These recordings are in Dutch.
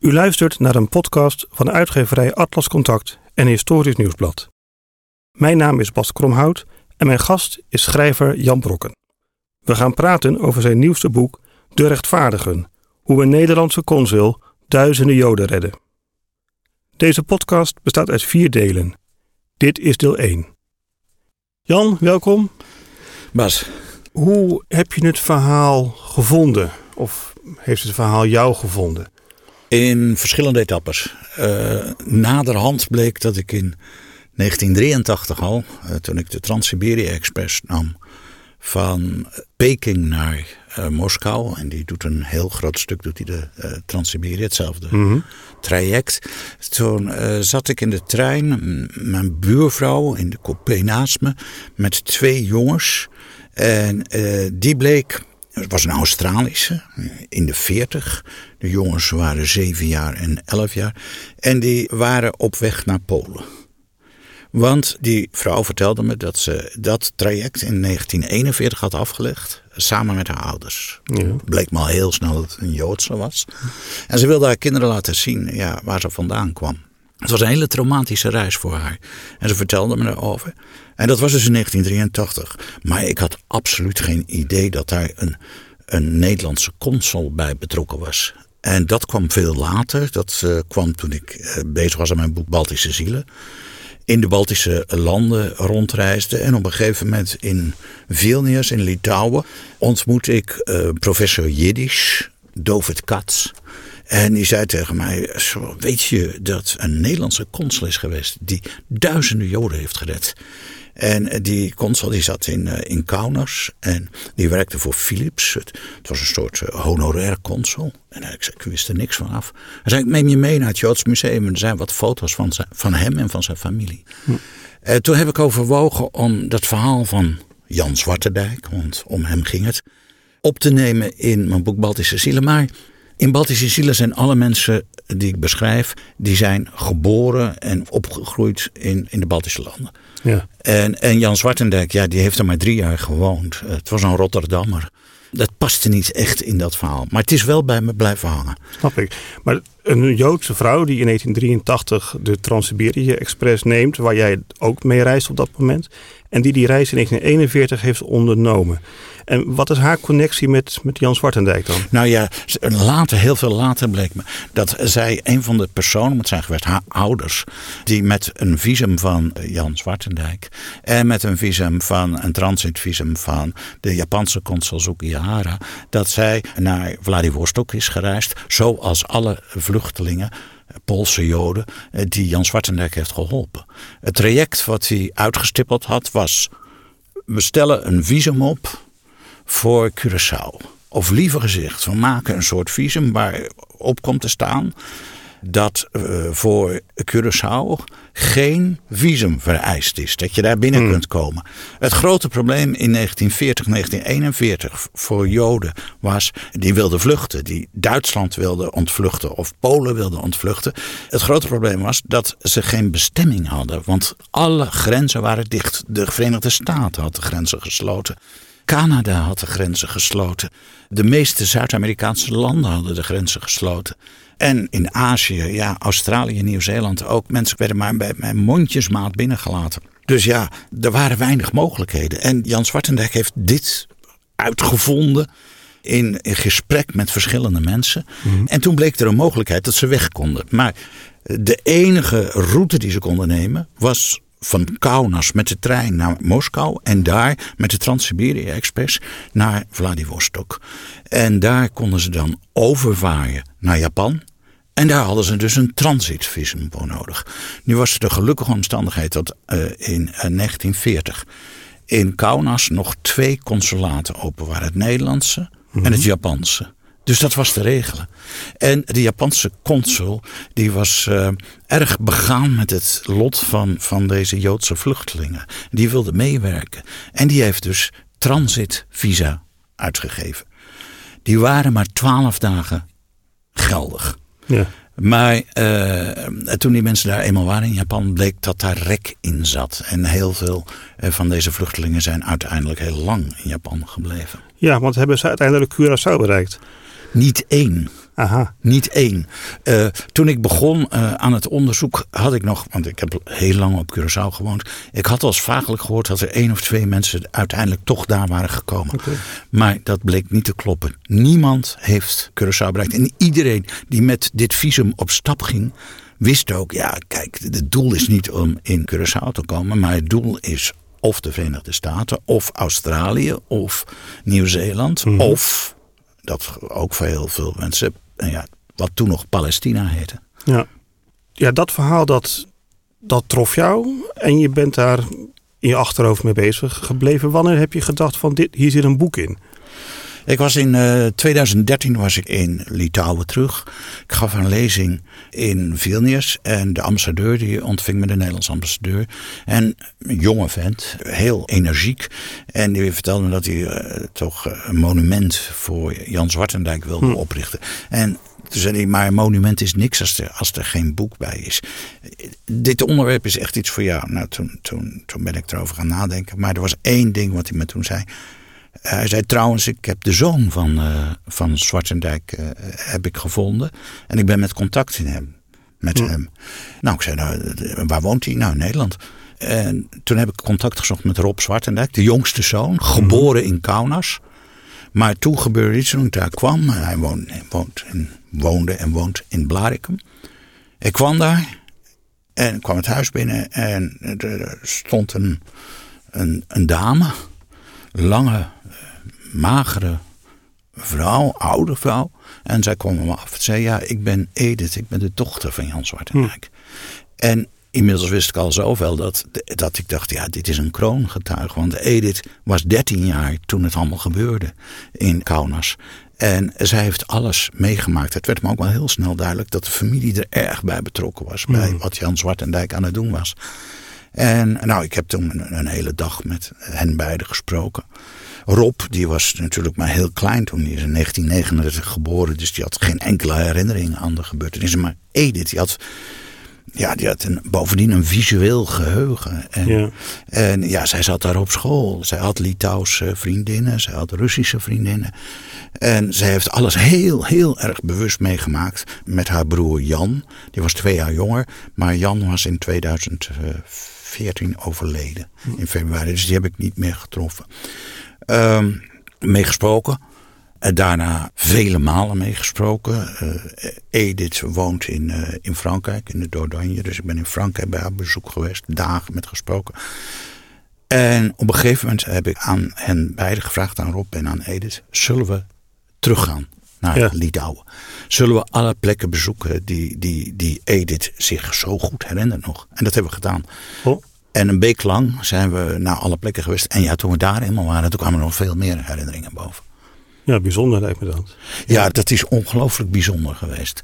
U luistert naar een podcast van uitgeverij Atlas Contact en Historisch Nieuwsblad. Mijn naam is Bas Kromhout en mijn gast is schrijver Jan Brokken. We gaan praten over zijn nieuwste boek De Rechtvaardigen: hoe een Nederlandse consul duizenden Joden redde. Deze podcast bestaat uit vier delen. Dit is deel 1. Jan, welkom. Bas. Hoe heb je het verhaal gevonden? Of heeft het verhaal jou gevonden? In verschillende etappes. Uh, naderhand bleek dat ik in 1983 al, uh, toen ik de Trans-Siberië Express nam, van Peking naar uh, Moskou. En die doet een heel groot stuk, doet hij de uh, Trans-Siberië, hetzelfde mm -hmm. traject. Toen zat ik in de trein, mijn buurvrouw in de coupé naast me, met twee jongens. En die bleek het was een Australische, in de 40. De jongens waren 7 jaar en 11 jaar. En die waren op weg naar Polen. Want die vrouw vertelde me dat ze dat traject in 1941 had afgelegd. Samen met haar ouders. Ja. Bleek me al heel snel dat het een Joodse was. En ze wilde haar kinderen laten zien ja, waar ze vandaan kwam. Het was een hele traumatische reis voor haar. En ze vertelde me erover. En dat was dus in 1983. Maar ik had absoluut geen idee dat daar een, een Nederlandse consul bij betrokken was. En dat kwam veel later. Dat uh, kwam toen ik uh, bezig was aan mijn boek Baltische Zielen. In de Baltische landen rondreisde. En op een gegeven moment in Vilnius in Litouwen ontmoet ik uh, professor Jiddisch, Dovid Katz. En die zei tegen mij: Weet je dat een Nederlandse consul is geweest die duizenden Joden heeft gered? En die consul die zat in, in Kaunas en die werkte voor Philips. Het, het was een soort honorair consul. En ik, zei, ik wist er niks van af. Hij zei, ik neem je mee naar het Joods Museum. En er zijn wat foto's van, zijn, van hem en van zijn familie. Hm. Uh, toen heb ik overwogen om dat verhaal van Jan Zwartendijk, want om hem ging het, op te nemen in mijn boek Baltische Zielen. Maar in Baltische Zielen zijn alle mensen die ik beschrijf, die zijn geboren en opgegroeid in, in de Baltische landen. Ja. En, en Jan Zwartendijk, ja, die heeft er maar drie jaar gewoond. Het was een Rotterdammer. Dat paste niet echt in dat verhaal. Maar het is wel bij me blijven hangen. Snap ik. Maar een Joodse vrouw die in 1983 de Trans-Siberië Express neemt, waar jij ook mee reist op dat moment, en die die reis in 1941 heeft ondernomen. En wat is haar connectie met, met Jan Zwartendijk dan? Nou ja, later, heel veel later bleek me dat zij een van de personen moet zijn geweest, haar ouders, die met een visum van Jan Zwartendijk en met een visum van een transitvisum van de Japanse consul Sukihara, dat zij naar Vladivostok is gereisd, zoals alle vluchtelingen Poolse Joden die Jan Zwartendijk heeft geholpen. Het traject wat hij uitgestippeld had was: we stellen een visum op voor Curaçao. Of liever gezegd, we maken een soort visum waarop komt te staan dat uh, voor Curaçao geen visum vereist is. Dat je daar binnen hmm. kunt komen. Het grote probleem in 1940, 1941 voor Joden was, die wilden vluchten. Die Duitsland wilden ontvluchten of Polen wilden ontvluchten. Het grote probleem was dat ze geen bestemming hadden. Want alle grenzen waren dicht. De Verenigde Staten had de grenzen gesloten. Canada had de grenzen gesloten. De meeste Zuid-Amerikaanse landen hadden de grenzen gesloten. En in Azië, ja, Australië, Nieuw-Zeeland ook. Mensen werden maar bij mijn mondjesmaat binnengelaten. Dus ja, er waren weinig mogelijkheden. En Jan Zwartendijk heeft dit uitgevonden in, in gesprek met verschillende mensen. Mhm. En toen bleek er een mogelijkheid dat ze weg konden. Maar de enige route die ze konden nemen was van Kaunas met de trein naar Moskou en daar met de Trans-Siberië Express naar Vladivostok. En daar konden ze dan overvaren naar Japan. En daar hadden ze dus een transitvisum voor nodig. Nu was het de gelukkige omstandigheid dat uh, in uh, 1940 in Kaunas nog twee consulaten open waren: het Nederlandse en het mhm. Japanse. Dus dat was te regelen. En de Japanse consul die was uh, erg begaan met het lot van, van deze Joodse vluchtelingen. Die wilde meewerken. En die heeft dus transitvisa uitgegeven. Die waren maar twaalf dagen geldig. Ja. Maar uh, toen die mensen daar eenmaal waren in Japan, bleek dat daar rek in zat. En heel veel uh, van deze vluchtelingen zijn uiteindelijk heel lang in Japan gebleven. Ja, want hebben ze uiteindelijk Curaçao bereikt? Niet één. Aha. Niet één. Uh, toen ik begon uh, aan het onderzoek had ik nog, want ik heb heel lang op Curaçao gewoond. Ik had als vaaglijk gehoord dat er één of twee mensen uiteindelijk toch daar waren gekomen. Okay. Maar dat bleek niet te kloppen. Niemand heeft Curaçao bereikt. En iedereen die met dit visum op stap ging, wist ook, ja kijk, het doel is niet om in Curaçao te komen, maar het doel is of de Verenigde Staten, of Australië, of Nieuw-Zeeland, mm -hmm. of, dat ook voor heel veel mensen, ja, wat toen nog Palestina heette. Ja, ja dat verhaal dat, dat trof jou en je bent daar in je achterhoofd mee bezig gebleven. Wanneer heb je gedacht van dit, hier zit een boek in? Ik was in uh, 2013 was ik in Litouwen terug. Ik gaf een lezing in Vilnius. En de ambassadeur die ontving me, de Nederlandse ambassadeur. En een jonge vent, heel energiek. En die vertelde me dat hij uh, toch een monument voor Jan Zwartendijk wilde hm. oprichten. En toen zei hij, maar een monument is niks als er, als er geen boek bij is. Dit onderwerp is echt iets voor jou. Nou, toen, toen, toen ben ik erover gaan nadenken. Maar er was één ding wat hij me toen zei. Hij zei trouwens, ik heb de zoon van, uh, van Zwartendijk uh, heb ik gevonden. En ik ben met contact in hem, met hm. hem. Nou, ik zei, nou, waar woont hij? Nou, in Nederland. En toen heb ik contact gezocht met Rob Zwartendijk, de jongste zoon. Geboren in Kaunas. Maar toen gebeurde iets toen ik daar kwam. Hij woont woonde en woont in Blarikum. Ik kwam daar en kwam het huis binnen en er stond een, een, een dame, lange, magere vrouw, oude vrouw. En zij kwam me af en zei: Ja, ik ben Edith, ik ben de dochter van Jan Zwartenrijk. Hm. En inmiddels wist ik al zoveel dat, dat ik dacht: Ja, dit is een kroongetuige. Want Edith was 13 jaar toen het allemaal gebeurde in Kaunas. En zij heeft alles meegemaakt. Het werd me ook wel heel snel duidelijk dat de familie er erg bij betrokken was. Bij hm. wat Jan Zwartendijk aan het doen was. En nou, ik heb toen een, een hele dag met hen beiden gesproken. Rob, die was natuurlijk maar heel klein toen. hij is in 1939 geboren. Dus die had geen enkele herinnering aan de gebeurtenissen. Maar Edith, die had, ja, die had een, bovendien een visueel geheugen. En ja. en ja, zij zat daar op school. Zij had Litouwse vriendinnen. Zij had Russische vriendinnen. En zij heeft alles heel, heel erg bewust meegemaakt met haar broer Jan. Die was twee jaar jonger. Maar Jan was in 2014 overleden. In februari. Dus die heb ik niet meer getroffen um, meegesproken. En daarna vele malen meegesproken. Uh, Edith woont in, uh, in Frankrijk, in de Dordogne. Dus ik ben in Frankrijk bij haar bezoek geweest. Dagen met gesproken. En op een gegeven moment heb ik aan hen beiden gevraagd, aan Rob en aan Edith. Zullen we teruggaan naar ja. Litouwen? Zullen we alle plekken bezoeken die, die, die Edith zich zo goed herinnert nog? En dat hebben we gedaan. Oh. En een week lang zijn we naar alle plekken geweest. En ja, toen we daar eenmaal waren, toen kwamen er nog veel meer herinneringen boven. Ja, bijzonder lijkt me dat. Ja, dat is ongelooflijk bijzonder geweest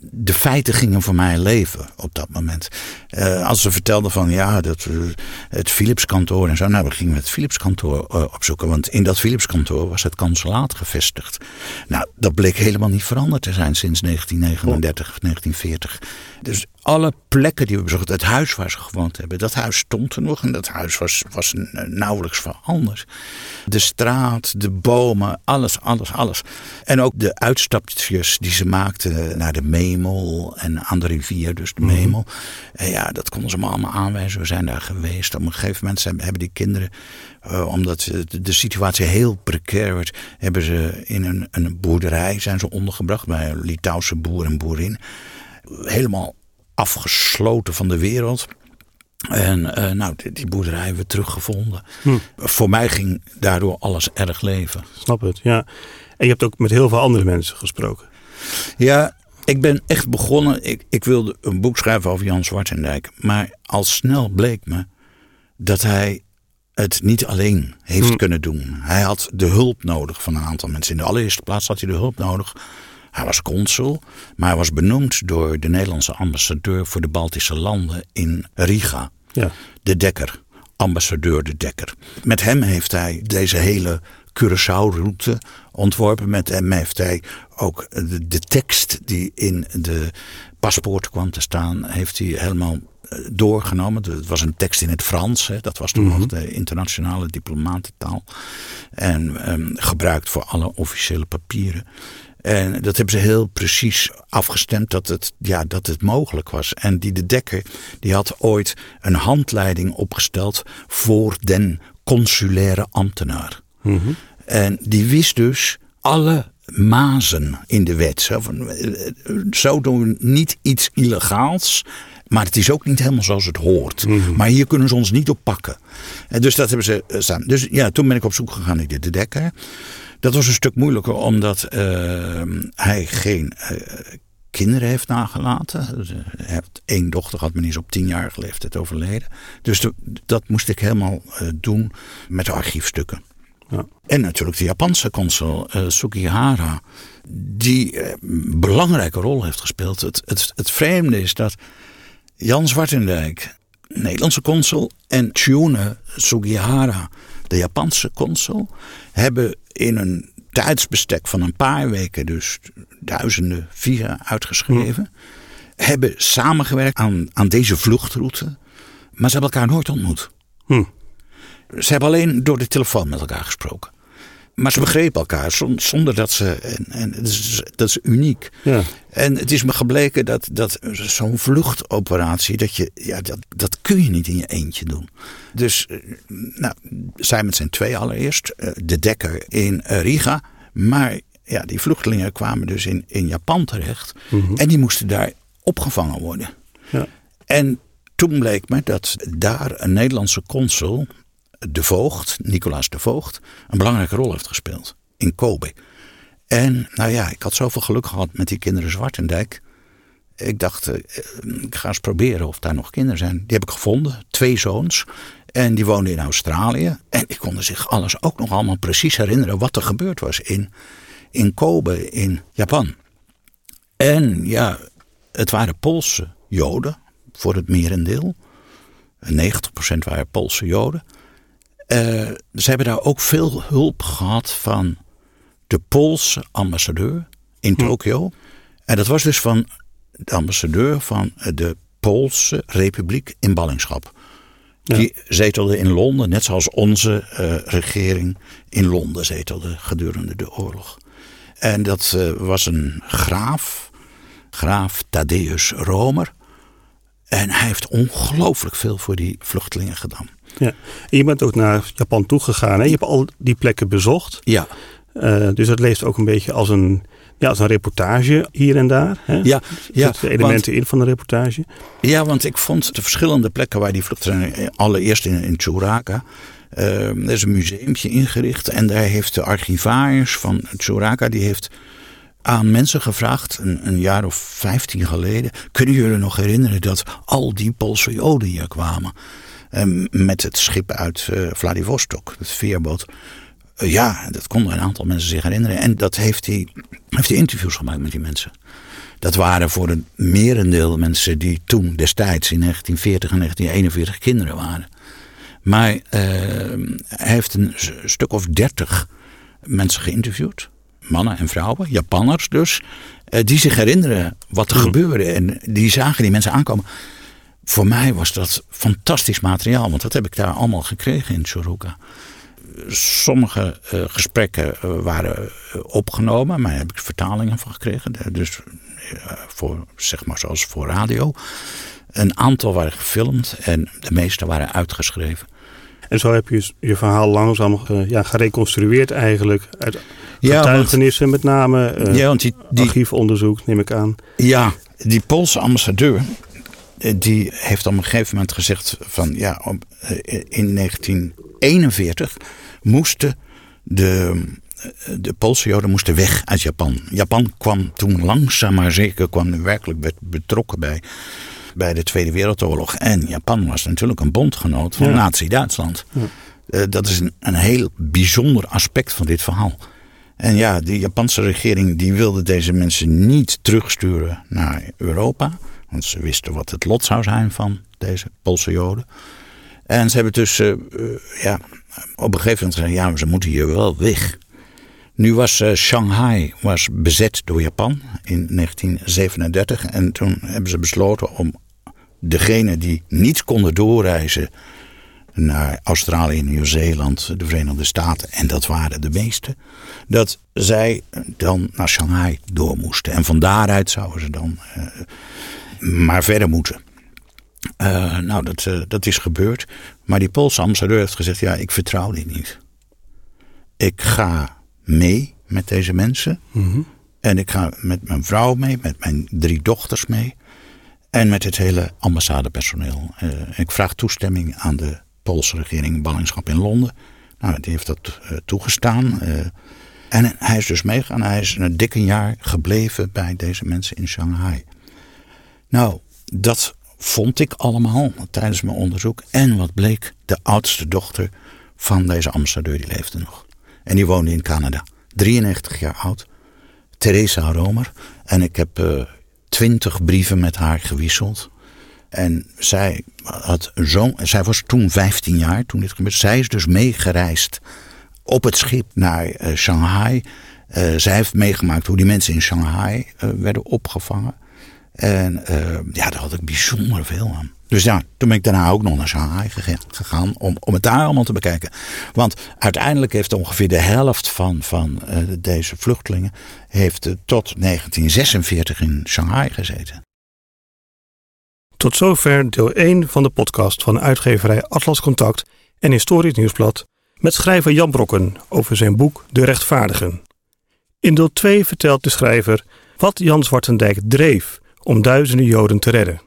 de feiten gingen voor mij leven op dat moment. Uh, als ze vertelden van ja, dat, uh, het Philipskantoor en zo. Nou, we gingen het Philipskantoor uh, opzoeken. Want in dat Philipskantoor was het consulaat gevestigd. Nou, dat bleek helemaal niet veranderd te zijn sinds 1939 of 1940. Dus alle plekken die we bezochten, het huis waar ze gewoond hebben, dat huis stond er nog en dat huis was, was nauwelijks veranderd. De straat, de bomen, alles, alles, alles. En ook de uitstapjes die ze maakten naar de Memel en aan de rivier, dus de mhm. Memel. En ja, dat konden ze me allemaal aanwijzen. We zijn daar geweest. Op een gegeven moment hebben die kinderen, uh, omdat de situatie heel precair werd, hebben ze in een, een boerderij zijn ze ondergebracht bij een Litouwse boer en boerin helemaal afgesloten van de wereld. En uh, nou, die, die, boerderij hebben we teruggevonden. Hm. Voor mij ging daardoor alles erg leven. Snap het, ja. En je hebt ook met heel veel andere mensen gesproken. Ja, ik ben echt begonnen. Ik, ik wilde een boek schrijven over Jan Zwartendijk. Maar al snel bleek me dat hij het niet alleen heeft hm. kunnen doen. Hij had de hulp nodig van een aantal mensen. In de allereerste plaats had hij de hulp nodig hij was consul, maar hij was benoemd door de Nederlandse ambassadeur voor de Baltische landen in Riga. Ja. De Dekker, ambassadeur de Dekker. Met hem heeft hij deze hele Curaçao-route ontworpen. Met hem heeft hij ook de, de tekst die in de paspoort kwam te staan, heeft hij helemaal eh, doorgenomen. Het was een tekst in het Frans. Hè. Dat was toen nog mhm. de internationale diplomatentaal. En um, gebruikt voor alle officiële papieren. En dat hebben ze heel precies afgestemd dat het, ja, dat het mogelijk was. En die de Dekker die had ooit een handleiding opgesteld voor den consulaire ambtenaar. En die wist dus alle mazen in de wet. Zo, van, eh, zo doen we niet iets illegaals. Maar het is ook niet helemaal zoals het hoort. Maar hier kunnen ze ons niet op pakken. En dus dat hebben ze eh, samen. Dus ja, toen ben ik op zoek gegaan naar de Dekker. Dat was een stuk moeilijker omdat uh, hij geen uh, kinderen heeft nagelaten. Dus, hij heeft één dochter gehad, maar die is op tienjarige leeftijd overleden. Dus de, dat moest ik helemaal uh, doen met de archiefstukken. Ja. En natuurlijk de Japanse consul Sugihara, die een belangrijke rol heeft gespeeld. Het, het, het vreemde is dat Jan Zwartendijk, Nederlandse consul, en Tjune Sugihara, de Japanse consul, hebben in een tijdsbestek van een paar weken, dus duizenden via uitgeschreven, hm. hebben samengewerkt aan, aan deze vluchtroute, maar ze hebben elkaar nooit ontmoet. Hm. Ze hebben alleen door de telefoon met elkaar gesproken. Maar ze begrepen elkaar zonder dat ze. En, en dat, is, dat is uniek. Ja. En het is me gebleken dat, dat zo'n vluchtoperatie. Dat, je, ja, dat, dat kun je niet in je eentje doen. Dus eh, nou, zij met zijn twee allereerst. Eh, de dekker in eh, Riga. Maar ja, die vluchtelingen kwamen dus in, in Japan terecht. Mhm. En die moesten daar opgevangen worden. Ja. En toen bleek me dat daar een Nederlandse consul de Voogd, Nicolaas de Voogd, een belangrijke rol heeft gespeeld in Kobe. En nou ja, ik had zoveel geluk gehad met die kinderen Zwartendijk. Ik dacht, eh, ik ga eens proberen of daar nog kinderen zijn. Die heb ik gevonden, twee zoons. En die woonden in Australië. En die konden zich alles ook nog allemaal precies herinneren wat er gebeurd was in, in Kobe, in Japan. En ja, het waren Poolse Joden, voor het merendeel. 90% waren Poolse Joden. Uh, ze hebben daar ook veel hulp gehad van de Poolse ambassadeur in hm. Tokio. En dat was dus van de ambassadeur van de Poolse Republiek in ballingschap. Die zetelde in Londen, net zoals onze uh, regering in Londen zetelde gedurende de oorlog. En dat uh, was een graaf, graaf Thaddeus Romer. En hij heeft ongelooflijk veel voor die vluchtelingen gedaan. Ja. En je bent ook naar Japan toegegaan. Hè? Je hebt al die plekken bezocht. Ja. Uh, dus dat leest ook een beetje als een, ja, als een reportage hier en daar. Hè? Ja, ja. de elementen in van de reportage. Ja, want ik vond de verschillende plekken waar die vluchtelingen... Eh, allereerst in, in Churaka... Uh, er is een museumtje ingericht en daar heeft de archivaris van Churaka... die heeft aan mensen gevraagd, een, een, jaar of vijftien geleden... kunnen jullie nog herinneren dat al die Poolse Joden hier kwamen... Ehm, met het schip uit uh, Vladivostok, het veerboot. Uh, ja, dat konden een aantal mensen zich herinneren. En dat heeft hij, heeft hij interviews gemaakt met die mensen. Dat waren voor een merendeel mensen die toen destijds in 1940 en 1941 kinderen waren. Maar uh, hij heeft een stuk of dertig mensen geïnterviewd. Mannen en vrouwen, Japanners dus. Uh, die zich herinneren wat er hmm. gebeurde. En die zagen die mensen aankomen voor mij was dat fantastisch materiaal, want dat heb ik daar allemaal gekregen in Suruka. Sommige uh, gesprekken uh, waren uh, opgenomen, maar daar heb ik vertalingen van gekregen. Dus voor, zeg maar zoals voor radio. Een aantal waren gefilmd en de meeste waren uitgeschreven. En zo heb je je verhaal langzaam ja, gereconstrueerd eigenlijk. Uit getuigenissen ja, want, met name. ja, want die, die, archiefonderzoek neem ik aan. Ja, die Poolse ambassadeur eh, die heeft op een gegeven moment gezegd van ja, eh, in 1941 moesten de, eh, de Poolse Joden moesten weg uit Japan. Japan kwam toen langzaam maar zeker kwam werkelijk betrokken bij, bij de Tweede Wereldoorlog. En Japan was natuurlijk een bondgenoot van Nazi-Duitsland. dat is een, een heel bijzonder aspect van dit verhaal. En ja, de Japanse regering die wilde deze mensen niet terugsturen naar Europa. Want ze wisten wat het lot zou zijn van deze Poolse Joden. En ze hebben dus uh, ja, op een gegeven moment gezegd: ja, ze moeten hier wel weg. Nu was uh, Shanghai was bezet door Japan in 1937. En toen hebben ze besloten om degenen die niet konden doorreizen naar Australië, Nieuw-Zeeland, de Verenigde Staten, en dat waren de meeste, dat zij dan naar Shanghai door moesten. En van daaruit zouden ze dan maar verder moeten. Uh, nou, dat, uh, dat is gebeurd. Maar die Poolse ambassadeur heeft gezegd: Ja, ik vertrouw dit niet. Ik ga mee met deze mensen. Mm -hmm. En ik ga met mijn vrouw mee, met mijn drie dochters mee. En met het hele ambassadepersoneel. Uh, ik vraag toestemming aan de Poolse regering, ballingschap in Londen. Nou, die heeft dat toegestaan. En hij is dus meegegaan. Hij is een dikke jaar gebleven bij deze mensen in Shanghai. Nou, dat vond ik allemaal tijdens mijn onderzoek. En wat bleek, de oudste dochter van deze ambassadeur, die leefde nog. En die woonde in Canada. 93 jaar oud. Teresa Romer. En ik heb uh, twintig brieven met haar gewisseld. En zij, had zo, zij was toen 15 jaar toen dit gebeurde. Zij is dus meegereisd op het schip naar uh, Shanghai. Uh, zij heeft meegemaakt hoe die mensen in Shanghai werden opgevangen. En ja, daar had ik bijzonder veel aan. Dus ja, toen ben ik daarna ook nog naar Shanghai gegaan om, om het daar allemaal te bekijken. Want uiteindelijk heeft ongeveer de helft van, van uh, deze vluchtelingen heeft, uh, tot 1946 in Shanghai gezeten. Tot zover deel 1 van de podcast van uitgeverij Atlas Contact en Historisch Nieuwsblad met schrijver Jan Brokken over zijn boek De Rechtvaardigen. In deel 2 vertelt de schrijver wat Jan Zwartendijk dreef om duizenden Joden te redden.